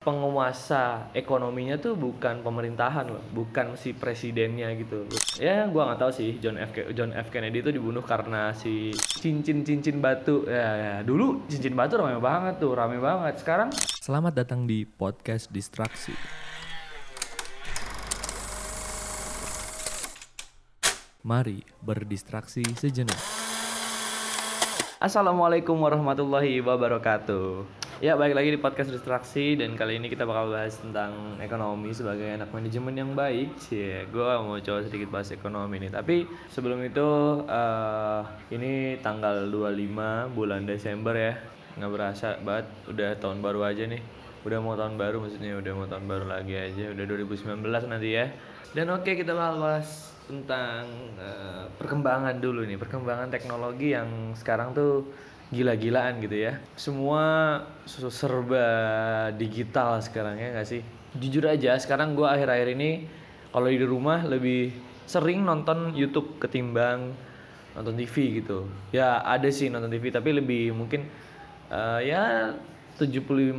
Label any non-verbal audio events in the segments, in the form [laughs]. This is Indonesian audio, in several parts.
penguasa ekonominya tuh bukan pemerintahan loh, bukan si presidennya gitu. Ya, gua nggak tahu sih John F. John F. Kennedy itu dibunuh karena si cincin-cincin batu. Ya, ya, dulu cincin batu rame banget tuh, rame banget. Sekarang Selamat datang di podcast Distraksi. Mari berdistraksi sejenak. Assalamualaikum warahmatullahi wabarakatuh. Ya, balik lagi di podcast distraksi dan kali ini kita bakal bahas tentang ekonomi sebagai anak manajemen yang baik. Cie, gue mau coba sedikit bahas ekonomi nih. Tapi sebelum itu eh, ini tanggal 25 bulan Desember ya. Nggak berasa banget udah tahun baru aja nih. Udah mau tahun baru maksudnya udah mau tahun baru lagi aja. Udah 2019 nanti ya. Dan oke kita bakal bahas tentang eh, perkembangan dulu nih, perkembangan teknologi yang sekarang tuh gila-gilaan gitu ya. Semua serba digital sekarang ya nggak sih? Jujur aja, sekarang gua akhir-akhir ini kalau di rumah lebih sering nonton YouTube ketimbang nonton TV gitu. Ya ada sih nonton TV tapi lebih mungkin eh, ya 75%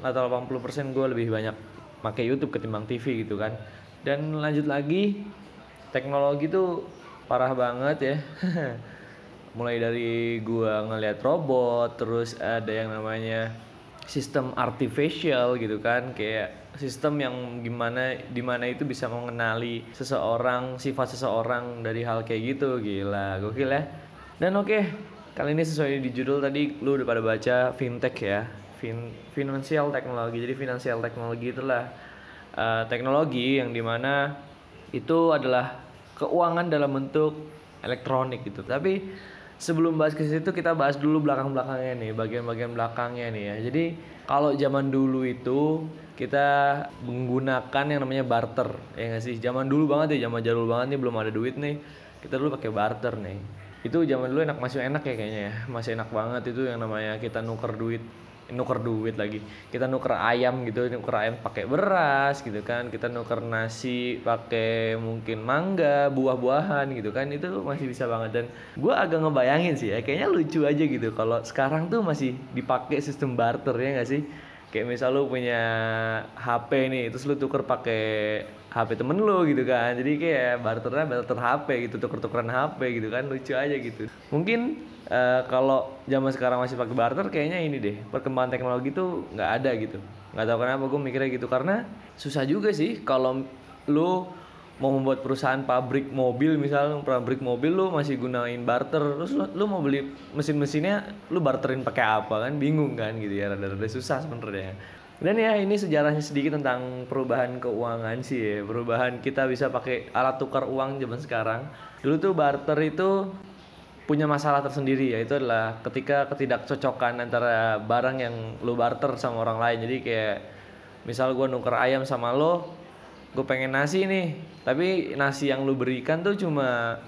atau 80% gue lebih banyak pakai YouTube ketimbang TV gitu kan. Dan lanjut lagi teknologi tuh parah banget ya [laughs] mulai dari gua ngeliat robot terus ada yang namanya sistem artificial gitu kan. Kayak sistem yang gimana di mana itu bisa mengenali seseorang sifat seseorang dari hal kayak gitu. Gila gokil ya. Dan oke kali ini sesuai di judul tadi lu udah pada baca fintech ya. Fin financial teknologi jadi financial teknologi itulah eh, teknologi yang di mana itu adalah keuangan dalam bentuk elektronik gitu. Tapi sebelum bahas ke situ kita bahas dulu belakang-belakangnya nih, bagian-bagian belakangnya nih ya. Jadi kalau zaman dulu itu kita menggunakan yang namanya barter, ya nggak sih? Zaman dulu banget ya, zaman jadul banget nih belum ada duit nih. Kita dulu pakai barter nih. Itu zaman dulu enak masih enak ya kayaknya ya. Masih enak banget itu yang namanya kita nuker duit nuker duit lagi. Kita nuker ayam gitu nuker ayam pakai beras gitu kan. Kita nuker nasi pakai mungkin mangga buah-buahan gitu kan. Itu masih bisa banget. Dan gue agak ngebayangin sih ya kayaknya lucu aja gitu. Kalau sekarang tuh masih dipakai sistem barter ya nggak sih? Kayak misal lu punya HP nih terus lu tuker pakai HP temen lu gitu kan. Jadi kayak barternya barter HP gitu tuker-tukeran HP gitu kan. Lucu aja gitu. Mungkin eh, kalau zaman sekarang masih pakai barter kayaknya ini deh perkembangan teknologi tuh nggak ada gitu. Nggak tahu kenapa gue mikirnya gitu karena susah juga sih kalau lu mau membuat perusahaan pabrik mobil misal pabrik mobil lu masih gunain barter terus lu, lu mau beli mesin-mesinnya lu barterin pakai apa kan? Bingung kan gitu ya rada-rada susah sebenarnya. Dan ya ini sejarahnya sedikit tentang perubahan keuangan sih ya perubahan kita bisa pakai alat tukar uang zaman sekarang. Dulu tuh barter itu punya masalah tersendiri yaitu adalah ketika ketidakcocokan antara barang yang lu barter sama orang lain. Jadi kayak misal gua nuker ayam sama lo gue pengen nasi nih. Tapi nasi yang lu berikan tuh cuma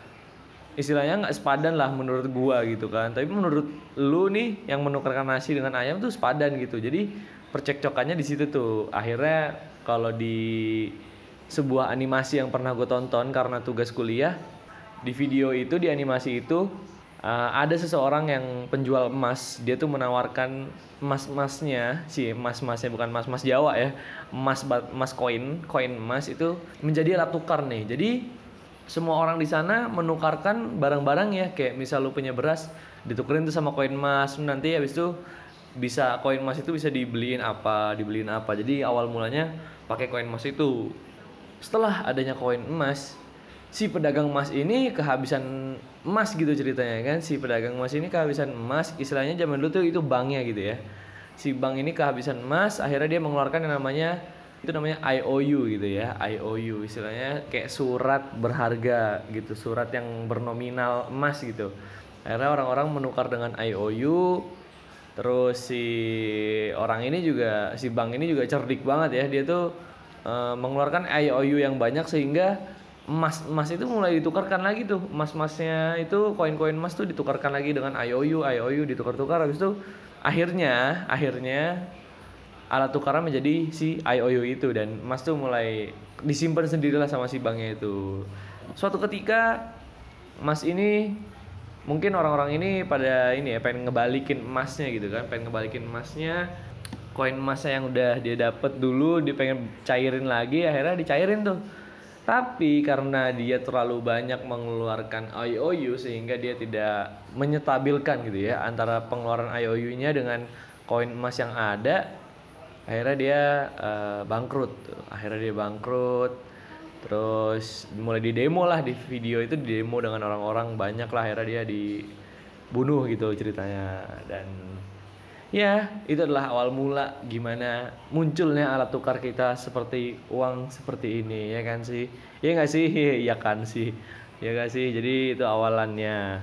istilahnya nggak sepadan lah menurut gua gitu kan. Tapi menurut lu nih yang menukarkan nasi dengan ayam tuh sepadan gitu. Jadi percekcokannya di situ tuh. Akhirnya kalau di sebuah animasi yang pernah gue tonton karena tugas kuliah di video itu di animasi itu uh, ada seseorang yang penjual emas. Dia tuh menawarkan emas-emasnya si emas-emasnya bukan emas-emas Jawa ya emas emas koin koin emas itu menjadi alat tukar nih. Jadi semua orang di sana menukarkan barang-barang ya kayak misal lu punya beras ditukerin tuh sama koin emas. Nanti habis itu bisa koin emas itu bisa dibeliin apa dibeliin apa. Jadi awal mulanya pakai koin emas itu. Setelah adanya koin emas si pedagang emas ini kehabisan emas gitu ceritanya kan? Si pedagang emas ini kehabisan emas istilahnya zaman dulu tuh itu banknya gitu ya. Si bank ini kehabisan emas akhirnya dia mengeluarkan yang namanya itu namanya IOU gitu ya IOU istilahnya kayak surat berharga gitu surat yang bernominal emas gitu. Akhirnya orang-orang menukar dengan IOU terus si orang ini juga si bank ini juga cerdik banget ya dia tuh eh, mengeluarkan IOU yang banyak sehingga emas emas itu mulai ditukarkan lagi tuh. Emas emasnya itu koin-koin emas tuh ditukarkan lagi dengan IOU IOU ditukar-tukar. Habis itu akhirnya akhirnya alat tukaran menjadi si IOU itu. Dan emas tuh mulai disimpan sendirilah sama si banknya itu. Suatu ketika emas ini mungkin orang-orang ini pada ini ya pengen ngebalikin emasnya gitu kan. Pengen ngebalikin emasnya koin emasnya yang udah dia dapet dulu dia pengen cairin lagi akhirnya dicairin tuh tapi karena dia terlalu banyak mengeluarkan IOU sehingga dia tidak menyetabilkan gitu ya antara pengeluaran IOU-nya dengan koin emas yang ada akhirnya dia uh, bangkrut akhirnya dia bangkrut terus mulai di demo lah di video itu di demo dengan orang-orang banyak lah. Akhirnya dia dibunuh gitu ceritanya. Dan Ya, itu adalah awal mula gimana munculnya alat tukar kita seperti uang seperti ini, ya kan sih? Ya nggak sih? [laughs] Ya kan sih. Ya nggak sih? Jadi itu awalannya.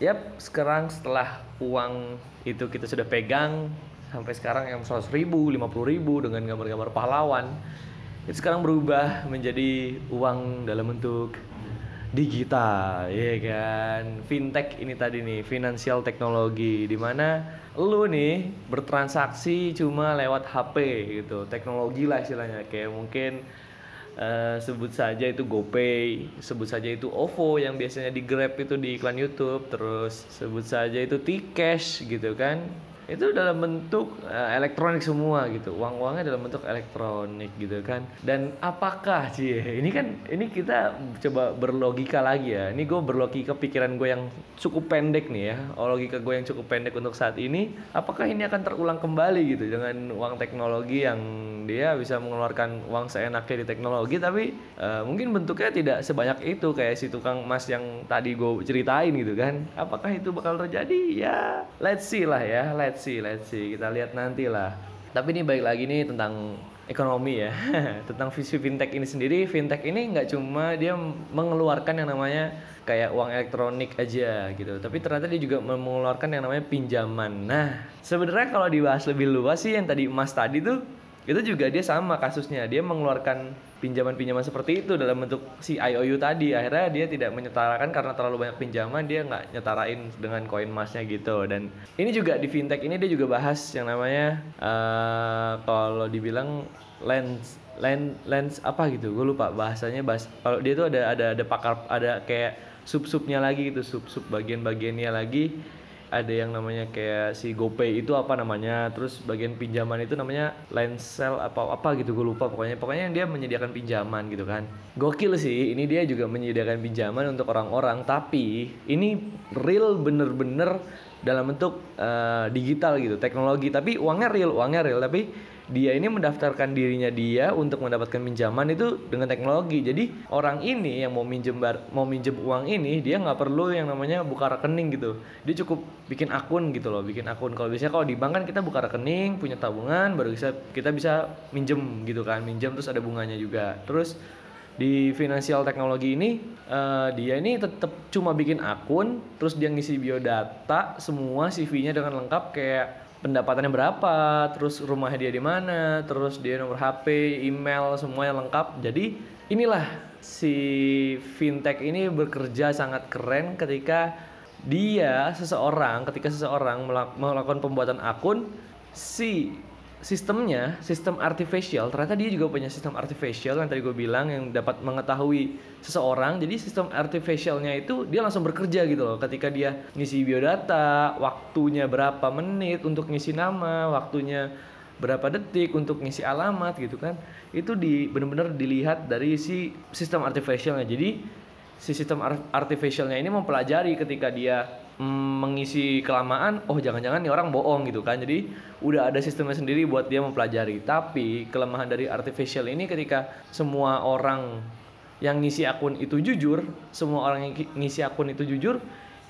Yap, sekarang setelah uang itu kita sudah pegang sampai sekarang yang 100 ribu, 50 ribu dengan gambar-gambar pahlawan itu sekarang berubah menjadi uang dalam bentuk digital, ya kan? Fintech ini tadi nih, financial technology. Di mana lu nih bertransaksi cuma lewat HP gitu. Teknologi lah istilahnya. Kayak mungkin uh, sebut saja itu GoPay sebut saja itu OVO yang biasanya di Grab itu di iklan YouTube terus sebut saja itu T-Cash gitu kan itu dalam bentuk uh, elektronik semua gitu. Uang uangnya dalam bentuk elektronik gitu kan. Dan apakah sih ini kan ini kita coba berlogika lagi ya. Ini gue berlogika pikiran gue yang cukup pendek nih ya. Oh, logika gue yang cukup pendek untuk saat ini. Apakah ini akan terulang kembali gitu dengan uang teknologi yang dia bisa mengeluarkan uang seenaknya di teknologi tapi uh, mungkin bentuknya tidak sebanyak itu kayak si tukang emas yang tadi gue ceritain gitu kan apakah itu bakal terjadi ya let's see lah ya let's see, let's see. Kita lihat nanti lah. Tapi ini baik lagi nih tentang ekonomi ya. [laughs] tentang visi fintech ini sendiri, fintech ini nggak cuma dia mengeluarkan yang namanya kayak uang elektronik aja gitu. Tapi ternyata dia juga mengeluarkan yang namanya pinjaman. Nah, sebenarnya kalau dibahas lebih luas sih yang tadi emas tadi tuh itu juga dia sama kasusnya. Dia mengeluarkan pinjaman-pinjaman seperti itu dalam bentuk si IOU tadi. Akhirnya dia tidak menyetarakan karena terlalu banyak pinjaman dia nggak nyetarain dengan koin emasnya gitu. Dan ini juga di fintech ini dia juga bahas yang namanya uh, kalau dibilang lens lens lens apa gitu. Gue lupa bahasanya bahas kalau dia tuh ada ada ada pakar ada kayak sub subnya lagi gitu sub sub bagian bagiannya lagi ada yang namanya kayak si GoPay itu apa namanya terus bagian pinjaman itu namanya Lensel apa apa gitu gue lupa pokoknya. Pokoknya yang dia menyediakan pinjaman gitu kan. Gokil sih ini dia juga menyediakan pinjaman untuk orang-orang tapi ini real bener-bener dalam bentuk uh, digital gitu teknologi. Tapi uangnya real uangnya real tapi dia ini mendaftarkan dirinya dia untuk mendapatkan pinjaman itu dengan teknologi. Jadi orang ini yang mau minjem bar, mau minjem uang ini dia nggak perlu yang namanya buka rekening gitu. Dia cukup bikin akun gitu loh, bikin akun. Kalau biasanya kalau di bank kan kita buka rekening, punya tabungan, baru bisa kita bisa minjem gitu kan, minjem terus ada bunganya juga. Terus di financial teknologi ini uh, dia ini tetap cuma bikin akun terus dia ngisi biodata semua CV-nya dengan lengkap kayak pendapatannya berapa, terus rumahnya dia di mana, terus dia nomor HP, email semuanya lengkap. Jadi inilah si fintech ini bekerja sangat keren ketika dia seseorang ketika seseorang melakukan pembuatan akun si sistemnya, sistem artificial, ternyata dia juga punya sistem artificial yang tadi gue bilang yang dapat mengetahui seseorang. Jadi sistem artificialnya itu dia langsung bekerja gitu loh. Ketika dia ngisi biodata, waktunya berapa menit untuk ngisi nama, waktunya berapa detik untuk ngisi alamat gitu kan. Itu di benar-benar dilihat dari si sistem artificialnya. Jadi si sistem artificialnya ini mempelajari ketika dia mengisi kelamaan oh jangan-jangan nih orang bohong gitu kan. Jadi udah ada sistemnya sendiri buat dia mempelajari. Tapi kelemahan dari artificial ini ketika semua orang yang ngisi akun itu jujur semua orang yang ngisi akun itu jujur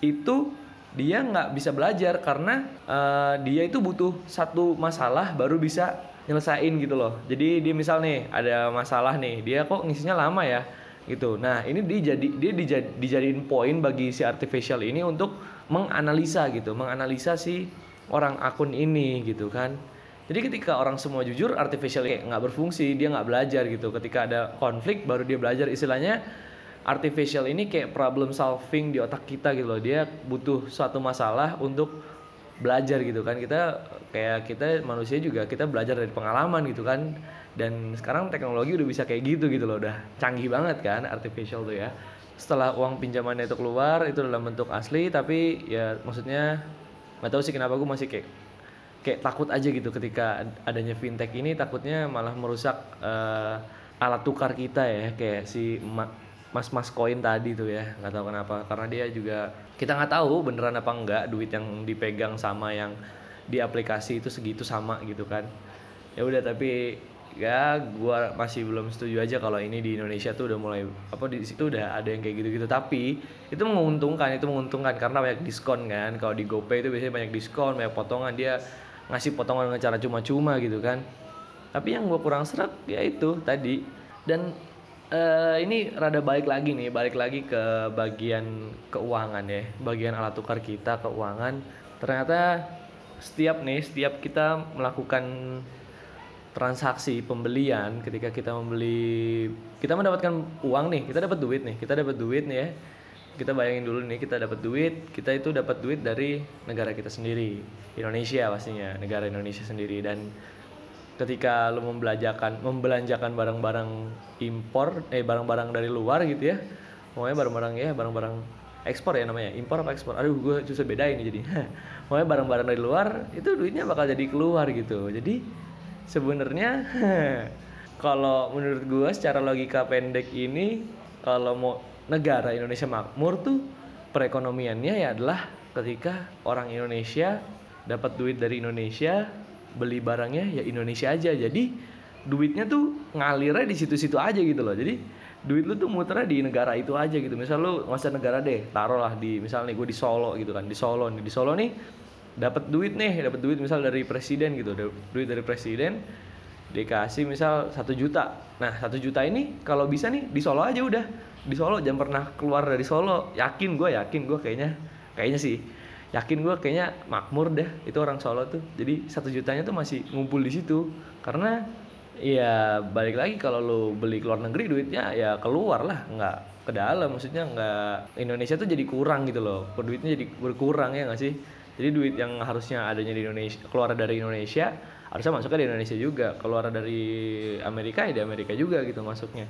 itu dia nggak bisa belajar karena uh, dia itu butuh satu masalah baru bisa nyelesain gitu loh. Jadi dia misal nih ada masalah nih dia kok ngisinya lama ya gitu. Nah ini dia jadi dia dijad, dijadiin poin bagi si artificial ini untuk menganalisa gitu, menganalisa si orang akun ini gitu kan. Jadi ketika orang semua jujur, artificial kayak nggak berfungsi, dia nggak belajar gitu. Ketika ada konflik, baru dia belajar. Istilahnya artificial ini kayak problem solving di otak kita gitu loh. Dia butuh suatu masalah untuk belajar gitu kan. Kita kayak kita manusia juga kita belajar dari pengalaman gitu kan. Dan sekarang teknologi udah bisa kayak gitu gitu loh, udah canggih banget kan artificial tuh ya setelah uang pinjamannya itu keluar itu dalam bentuk asli tapi ya maksudnya nggak tahu sih kenapa gue masih kayak kayak takut aja gitu ketika adanya fintech ini takutnya malah merusak eh, alat tukar kita ya kayak si ma- mas-mas koin tadi tuh ya nggak tahu kenapa karena dia juga kita nggak tahu beneran apa enggak duit yang dipegang sama yang di aplikasi itu segitu sama gitu kan. Ya udah tapi ya gua masih belum setuju aja kalau ini di Indonesia tuh udah mulai apa di situ udah ada yang kayak gitu-gitu. Tapi itu menguntungkan itu menguntungkan karena banyak diskon kan. Kalau di GoPay itu biasanya banyak diskon banyak potongan. Dia ngasih potongan dengan cara cuma-cuma gitu kan. Tapi yang gua kurang serak ya itu tadi. Dan eh, ini rada balik lagi nih balik lagi ke bagian keuangan ya. Bagian alat tukar kita keuangan. Ternyata setiap nih setiap kita melakukan transaksi pembelian ketika kita membeli kita mendapatkan uang nih kita dapat duit nih kita dapat duit nih ya. Kita bayangin dulu nih kita dapat duit kita itu dapat duit dari negara kita sendiri Indonesia pastinya negara Indonesia sendiri. Dan ketika lu membelanjakan membelanjakan barang-barang impor eh barang-barang dari luar gitu ya pokoknya barang-barang ya barang-barang ekspor ya namanya impor apa ekspor? Aduh gue susah bedain jadi. [laughs] Pokoknya barang-barang dari luar itu duitnya bakal jadi keluar gitu. Jadi sebenarnya [laughs] kalau menurut gue secara logika pendek ini kalau mau negara Indonesia makmur tuh perekonomiannya ya adalah ketika orang Indonesia dapat duit dari Indonesia beli barangnya ya Indonesia aja. Jadi duitnya tuh ngalirnya di situ-situ aja gitu loh. Jadi duit lu tuh muternya di negara itu aja gitu. Misal lu usah negara deh taruh lah di misalnya gue di Solo gitu kan di Solo nih di Solo nih dapat duit nih dapat duit misal dari presiden gitu du- duit dari presiden dikasih misal satu juta. Nah satu juta ini kalau bisa nih di Solo aja udah. Di Solo jangan pernah keluar dari Solo yakin gue yakin gue kayaknya kayaknya sih yakin gue kayaknya makmur deh itu orang Solo tuh. Jadi satu jutanya tuh masih ngumpul di situ. Karena ya balik lagi kalau lu beli ke luar negeri duitnya ya keluar lah nggak ke dalam. Maksudnya nggak Indonesia tuh jadi kurang gitu loh. Duitnya jadi berkurang ya nggak sih jadi duit yang harusnya adanya di Indonesia keluar dari Indonesia harusnya masuknya di Indonesia juga. Keluar dari Amerika ya di Amerika juga gitu masuknya.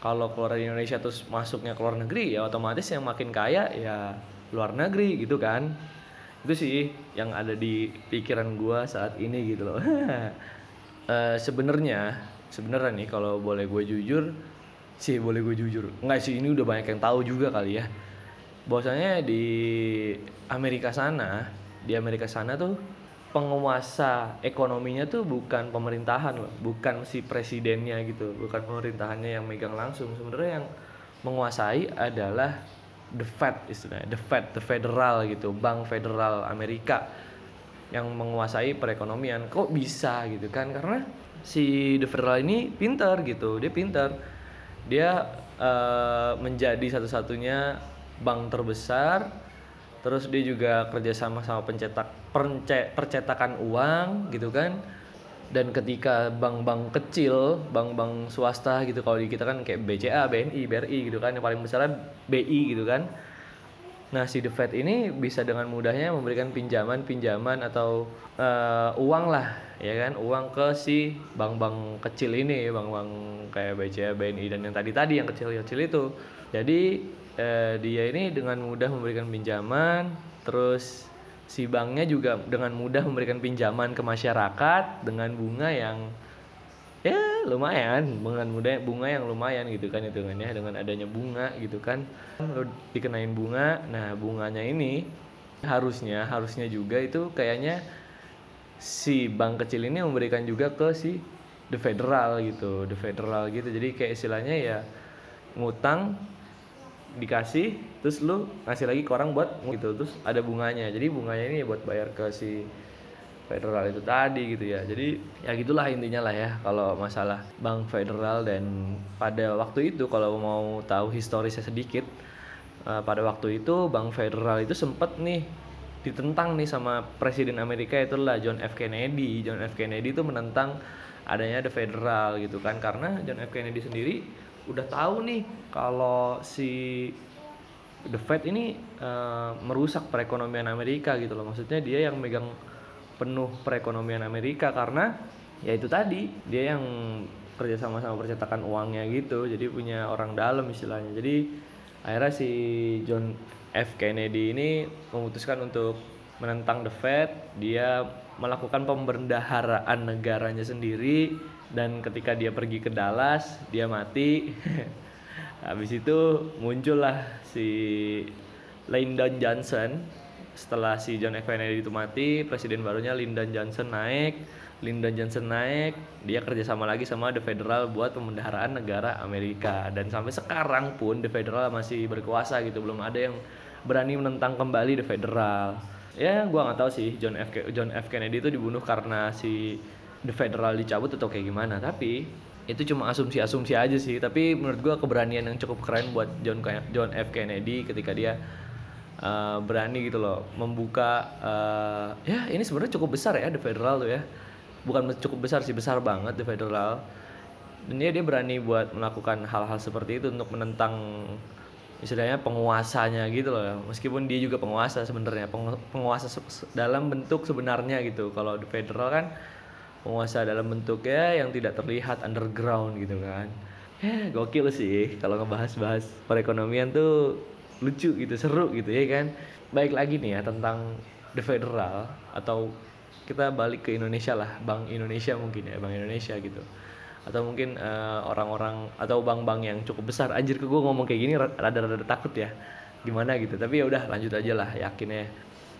Kalau keluar dari Indonesia terus masuknya ke luar negeri ya otomatis yang makin kaya ya luar negeri gitu kan. Itu sih yang ada di pikiran gua saat ini gitu loh. [laughs] Eh, sebenarnya sebenarnya nih kalau boleh gue jujur sih boleh gue jujur. Nggak sih ini udah banyak yang tahu juga kali ya. Bahwasanya di Amerika sana di Amerika sana tuh penguasa ekonominya tuh bukan pemerintahan loh bukan si presidennya gitu bukan pemerintahannya yang megang langsung. Sebenarnya yang menguasai adalah the Fed istilahnya the Fed the federal gitu bank federal Amerika yang menguasai perekonomian. Kok bisa gitu kan? Karena si The Federal ini pintar gitu dia pintar. Dia eh, menjadi satu-satunya bank terbesar terus dia juga kerjasama sama pencetak pence- percetakan uang gitu kan. Dan ketika bank-bank kecil bank-bank swasta gitu kalau di kita kan kayak BCA, BNI, BRI gitu kan yang paling besarnya BI gitu kan. Nah, si The Fed ini bisa dengan mudahnya memberikan pinjaman-pinjaman atau eh, uang lah, ya kan, uang ke si bank-bank kecil ini, bank-bank kayak BCA, BNI dan yang tadi-tadi yang kecil-kecil itu. Jadi eh, dia ini dengan mudah memberikan pinjaman, terus si banknya juga dengan mudah memberikan pinjaman ke masyarakat dengan bunga yang ya lumayan dengan mudah bunga yang lumayan gitu kan hitungannya dengan adanya bunga gitu kan. Lo dikenain bunga nah bunganya ini harusnya harusnya juga itu kayaknya si bank kecil ini memberikan juga ke si the federal gitu the federal gitu. Jadi kayak istilahnya ya ngutang dikasih terus lu ngasih lagi ke orang buat gitu terus ada bunganya. Jadi bunganya ini buat bayar ke si federal itu tadi gitu ya. Jadi ya gitulah intinya lah ya kalau masalah bank federal dan pada waktu itu kalau mau tahu historisnya sedikit eh, pada waktu itu bank federal itu sempet nih ditentang nih sama presiden Amerika itulah John F. Kennedy. John F. Kennedy itu menentang adanya the federal gitu kan. Karena John F. Kennedy sendiri udah tahu nih kalau si The Fed ini eh, merusak perekonomian Amerika gitu loh. Maksudnya dia yang megang penuh perekonomian Amerika karena ya itu tadi dia yang kerja sama sama percetakan uangnya gitu. Jadi punya orang dalam istilahnya. Jadi akhirnya si John F. Kennedy ini memutuskan untuk menentang the Fed. Dia melakukan pembendaharaan negaranya sendiri dan ketika dia pergi ke Dallas dia mati. [laughs] Habis itu muncullah si Lyndon Johnson. Setelah si John F. Kennedy itu mati presiden barunya Lyndon Johnson naik. Lyndon Johnson naik dia kerjasama lagi sama The Federal buat pemendaharaan negara Amerika. Dan sampai sekarang pun The Federal masih berkuasa gitu. Belum ada yang berani menentang kembali The Federal. Ya gua nggak tahu sih John F. John F. Kennedy itu dibunuh karena si The Federal dicabut atau kayak gimana. Tapi itu cuma asumsi-asumsi aja sih. Tapi menurut gua keberanian yang cukup keren buat John John F. Kennedy ketika dia uh, berani gitu loh membuka uh, ya ini sebenarnya cukup besar ya The Federal tuh ya. Bukan cukup besar sih besar banget The Federal. Dan dia dia berani buat melakukan hal-hal seperti itu untuk menentang istilahnya penguasanya gitu loh. Meskipun dia juga penguasa sebenarnya penguasa dalam bentuk sebenarnya gitu. Kalau di federal kan penguasa dalam bentuknya yang tidak terlihat underground gitu kan. Ya gokil sih kalau ngebahas-bahas perekonomian tuh lucu gitu seru gitu ya kan. Baik lagi nih ya tentang the federal atau kita balik ke Indonesia lah Bank Indonesia mungkin ya Bank Indonesia gitu. Atau mungkin uh, orang-orang atau bank-bank yang cukup besar. Anjir ke gue ngomong kayak gini rada-rada takut ya. Gimana gitu tapi ya udah lanjut aja lah yakinnya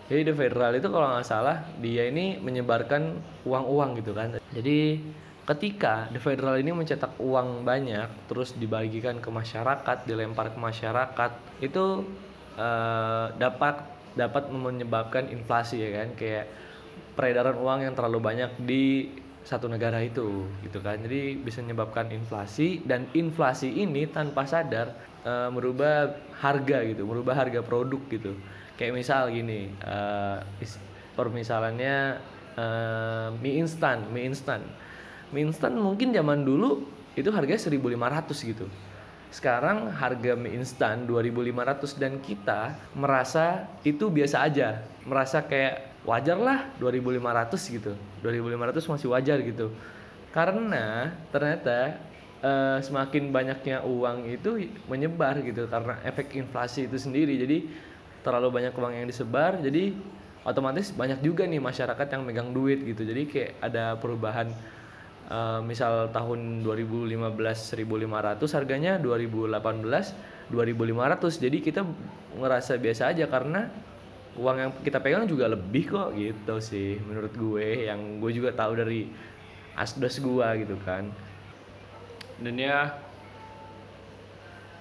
jadi The Federal itu kalau nggak salah dia ini menyebarkan uang-uang gitu kan. Jadi ketika The Federal ini mencetak uang banyak terus dibagikan ke masyarakat dilempar ke masyarakat itu uh, dapat dapat menyebabkan inflasi ya kan. Kayak peredaran uang yang terlalu banyak di satu negara itu gitu kan. Jadi bisa menyebabkan inflasi dan inflasi ini tanpa sadar uh, merubah harga gitu merubah harga produk gitu kayak misal gini uh, permisalannya uh, mie instan mie instan. Mie instan mungkin zaman dulu itu harganya 1500 gitu. Sekarang harga mie instan 2500 dan kita merasa itu biasa aja. Merasa kayak wajar lah 2500 gitu. 2500 masih wajar gitu. Karena ternyata uh, semakin banyaknya uang itu menyebar gitu karena efek inflasi itu sendiri. Jadi terlalu banyak uang yang disebar jadi otomatis banyak juga nih masyarakat yang megang duit gitu. Jadi kayak ada perubahan uh, misal tahun 2015 1500 harganya 2018 2500 jadi kita ngerasa biasa aja karena uang yang kita pegang juga lebih kok gitu sih menurut gue. Yang gue juga tahu dari asdos gue gitu kan. Dan ya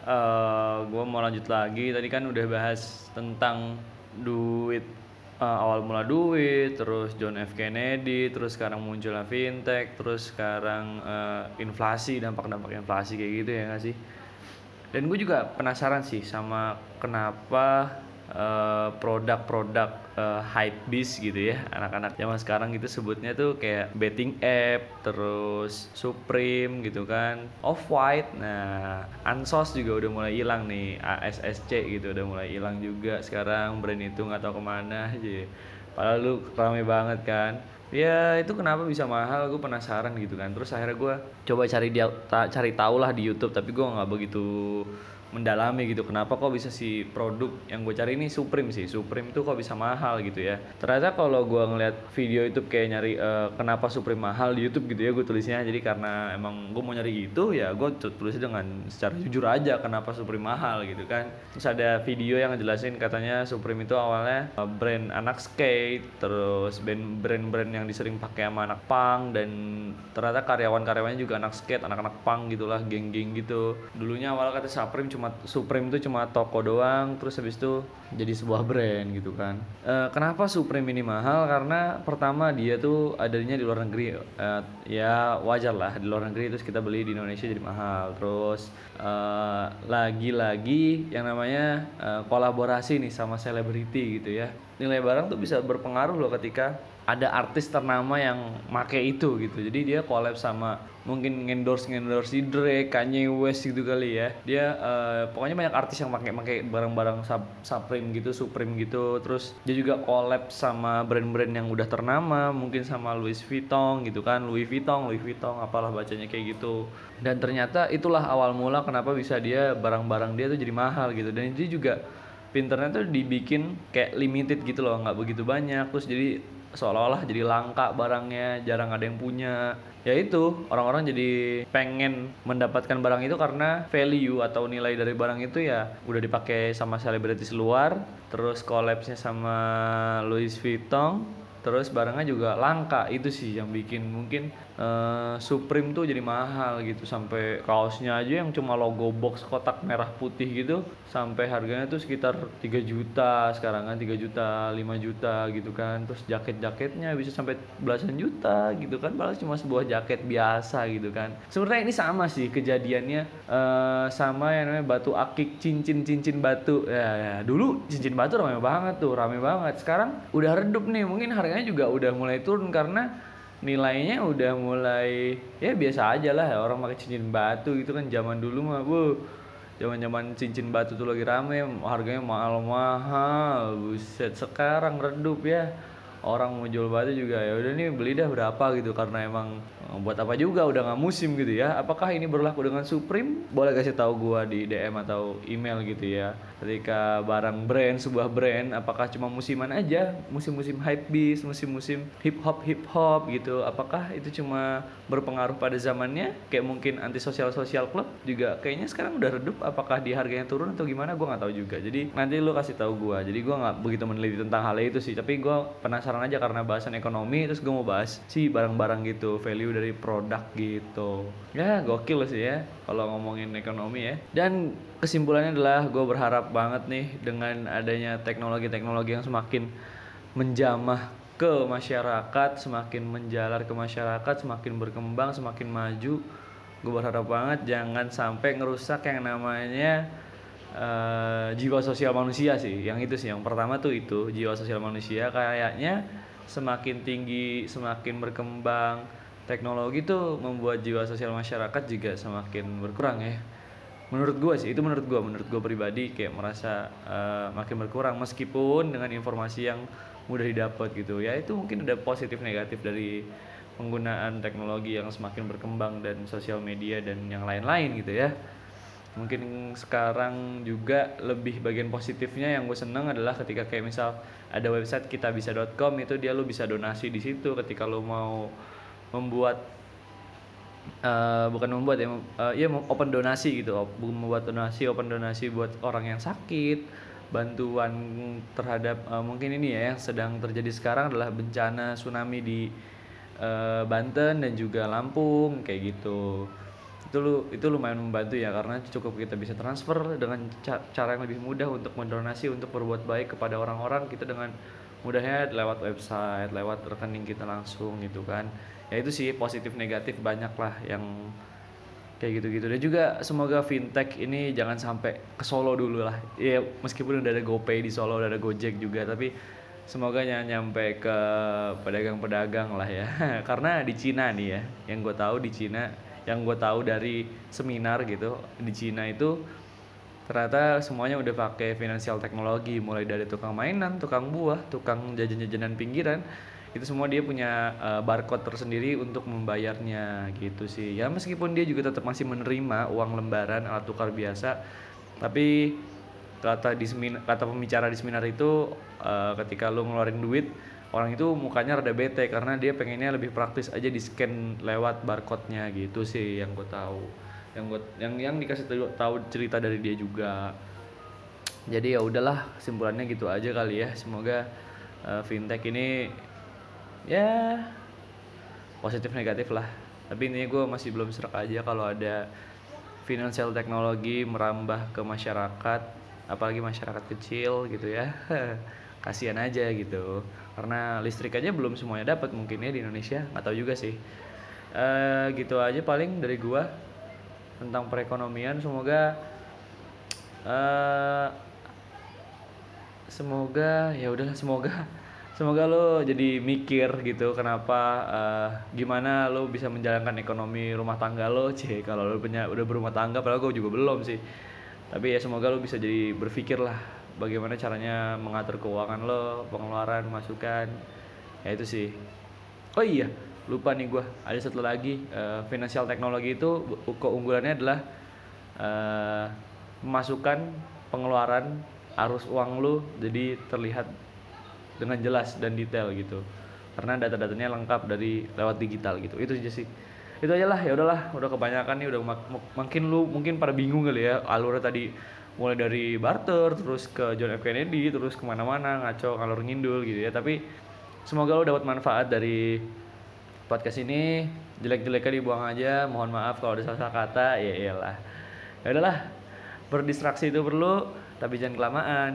uh, gue mau lanjut lagi. Tadi kan udah bahas tentang duit uh, awal mula duit terus John F. Kennedy terus sekarang munculnya fintech terus sekarang uh, inflasi dampak-dampak inflasi kayak gitu ya gak sih? Dan gue juga penasaran sih sama kenapa Eh, produk-produk uh, hype beast gitu ya. Anak-anak zaman sekarang gitu sebutnya tuh kayak betting app terus Supreme gitu kan. Off white nah Ansos juga udah mulai hilang nih. ASSC gitu udah mulai hilang juga sekarang. Brand itu nggak tahu ke mana aja [laughs] padahal lu rame banget kan. Ya itu kenapa bisa mahal? Gue penasaran gitu kan. Terus akhirnya gue coba cari dia cari tahu lah di YouTube tapi gue nggak begitu mendalami gitu. Kenapa kok bisa si produk yang gue cari ini Supreme sih? Supreme tuh kok bisa mahal gitu ya. Ternyata kalau gue ngeliat video YouTube kayak nyari uh, kenapa Supreme mahal di YouTube gitu ya gue tulisnya. Jadi karena emang gue mau nyari gitu ya gue tulis dengan secara jujur aja kenapa Supreme mahal gitu kan. Terus ada video yang ngejelasin katanya Supreme itu awalnya uh, brand anak skate terus brand-brand yang disering pakai sama anak punk dan ternyata karyawan-karyawannya juga anak skate anak-anak punk gitulah geng-geng gitu. Dulunya awal kata Supreme cuma Supreme itu cuma toko doang terus habis itu jadi sebuah brand gitu kan? E, kenapa Supreme ini mahal? Karena pertama dia tuh adanya di luar negeri e, ya wajar lah di luar negeri terus kita beli di Indonesia jadi mahal. Terus eh, lagi-lagi yang namanya e, kolaborasi nih sama selebriti gitu ya. Nilai barang tuh bisa berpengaruh loh ketika ada artis ternama yang make itu gitu. Jadi dia collab sama mungkin endorse endorse si Drake Kanye West gitu kali ya. Dia uh, pokoknya banyak artis yang pakai pakai barang-barang sub, Supreme gitu Supreme gitu. Terus dia juga collab sama brand-brand yang udah ternama mungkin sama Louis Vuitton gitu kan. Louis Vuitton Louis Vuitton apalah bacanya kayak gitu. Dan ternyata itulah awal mula kenapa bisa dia barang-barang dia tuh jadi mahal gitu. Dan dia juga pinternya tuh dibikin kayak limited gitu loh nggak begitu banyak. Terus jadi seolah-olah jadi langka barangnya jarang ada yang punya. Ya itu orang-orang jadi pengen mendapatkan barang itu karena value atau nilai dari barang itu ya udah dipakai sama selebritis luar terus collabsnya sama Louis Vuitton terus barangnya juga langka itu sih yang bikin mungkin eh, Supreme tuh jadi mahal gitu. Sampai kaosnya aja yang cuma logo box kotak merah putih gitu sampai harganya tuh sekitar 3 juta sekarang kan 3 juta 5 juta gitu kan. Terus jaket-jaketnya bisa sampai belasan juta gitu kan padahal cuma sebuah jaket biasa gitu kan. Sebenarnya ini sama sih kejadiannya eh, sama yang namanya batu akik cincin-cincin batu. Ya, ya dulu cincin batu rame banget tuh rame banget. Sekarang udah redup nih mungkin harganya juga udah mulai turun karena nilainya udah mulai ya biasa aja lah. Orang pakai cincin batu gitu kan zaman dulu mah bu. Zaman zaman cincin batu tuh lagi rame harganya mahal mahal buset sekarang redup ya. Orang mau jual batu juga ya udah nih beli dah berapa? gitu karena emang eh, buat apa juga udah nggak musim gitu ya. Apakah ini berlaku dengan Supreme? Boleh kasih tahu gua di DM atau email gitu ya ketika barang brand sebuah brand apakah cuma musiman aja? Musim-musim hype beast musim-musim hip hop hip hop gitu. Apakah itu cuma berpengaruh pada zamannya? Kayak mungkin anti sosial sosial club juga kayaknya sekarang udah redup. Apakah di harganya turun atau gimana? Gua nggak tahu juga. Jadi nanti lu kasih tahu gua. Jadi gua nggak begitu meneliti tentang hal itu sih. Tapi gua penasaran aja karena bahasan ekonomi terus gua mau bahas sih barang-barang gitu value dari produk gitu. Ya gokil sih ya kalau ngomongin ekonomi ya. Dan kesimpulannya adalah gue berharap banget nih dengan adanya teknologi-teknologi yang semakin menjamah ke masyarakat semakin menjalar ke masyarakat semakin berkembang semakin maju gue berharap banget jangan sampai ngerusak yang namanya eh, jiwa sosial manusia sih yang itu sih. Yang pertama tuh itu jiwa sosial manusia. Kayaknya semakin tinggi semakin berkembang teknologi tuh membuat jiwa sosial masyarakat juga semakin berkurang ya menurut gue sih itu menurut gue menurut gue pribadi kayak merasa eh, makin berkurang. Meskipun dengan informasi yang mudah didapat gitu ya itu mungkin ada positif negatif dari penggunaan teknologi yang semakin berkembang dan sosial media dan yang lain-lain gitu ya. Mungkin sekarang juga lebih bagian positifnya yang gue seneng adalah ketika kayak misal ada website kitabisa.com itu dia lu bisa donasi di situ. Ketika lu mau membuat eh, bukan membuat ya eh, ya open donasi gitu membuat donasi open donasi buat orang yang sakit. Bantuan terhadap eh, mungkin ini ya yang sedang terjadi sekarang adalah bencana tsunami di eh, Banten dan juga Lampung kayak gitu. Itu lu itu lumayan membantu ya karena cukup kita bisa transfer dengan ca- cara yang lebih mudah untuk mendonasi untuk berbuat baik kepada orang-orang. Kita dengan mudahnya lewat website lewat rekening kita langsung gitu kan ya itu sih positif negatif banyak lah yang kayak gitu-gitu. Dan juga semoga fintech ini jangan sampai ke Solo dulu lah. Ya meskipun udah ada GoPay di Solo udah ada Gojek juga tapi semoga nyampe ke pedagang-pedagang lah ya. [laughs] Karena di Cina nih ya yang gue tahu di Cina yang gue tahu dari seminar gitu di Cina itu ternyata semuanya udah pakai finansial teknologi mulai dari tukang mainan, tukang buah, tukang jajan-jajanan pinggiran itu semua dia punya eh, barcode tersendiri untuk membayarnya gitu sih. Ya meskipun dia juga tetap masih menerima uang lembaran alat tukar biasa tapi kata di semin- kata pembicara di seminar itu eh, ketika lu ngeluarin duit orang itu mukanya rada bete karena dia pengennya lebih praktis aja di scan lewat barcode-nya gitu sih yang gue tahu. Yang gue yang yang dikasih tahu- cerita dari dia juga. Jadi ya udahlah kesimpulannya gitu aja kali ya. Semoga eh, fintech ini ya positif negatif lah. Tapi ini gue masih belum serak aja kalau ada financial teknologi merambah ke masyarakat apalagi masyarakat kecil gitu ya. [laughs] Kasihan aja gitu. Karena listrik aja belum semuanya dapat mungkin ya di Indonesia. Nggak tahu juga sih. Eh gitu aja paling dari gua tentang perekonomian. Semoga eh semoga ya udahlah semoga semoga lo jadi mikir gitu kenapa eh, gimana lo bisa menjalankan ekonomi rumah tangga lo. [laughs] Cie kalau lo punya udah berumah tangga padahal gue juga belum sih. Tapi ya semoga lo bisa jadi berpikir lah bagaimana caranya mengatur keuangan lo pengeluaran masukan. Ya itu sih. Oh iya lupa nih gua ada satu lagi eh, finansial teknologi itu keunggulannya adalah eh, pemasukan pengeluaran arus uang lu jadi terlihat dengan jelas dan detail gitu. Karena data-datanya lengkap dari lewat digital gitu. Itu aja sih. Itu aja lah ya udahlah. Udah kebanyakan nih udah mak- mak- makin lu mungkin pada bingung kali ya alurnya tadi mulai dari barter terus ke John F. Kennedy terus ke mana-mana ngaco ngalur ngindul gitu ya. Tapi semoga lu dapat manfaat dari podcast ini. Jelek-jeleknya dibuang aja mohon maaf kalau ada salah kata ya iyalah. Ya udahlah berdistraksi itu perlu tapi jangan kelamaan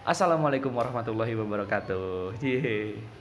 Assalamualaikum warahmatullahi wabarakatuh. Yeay.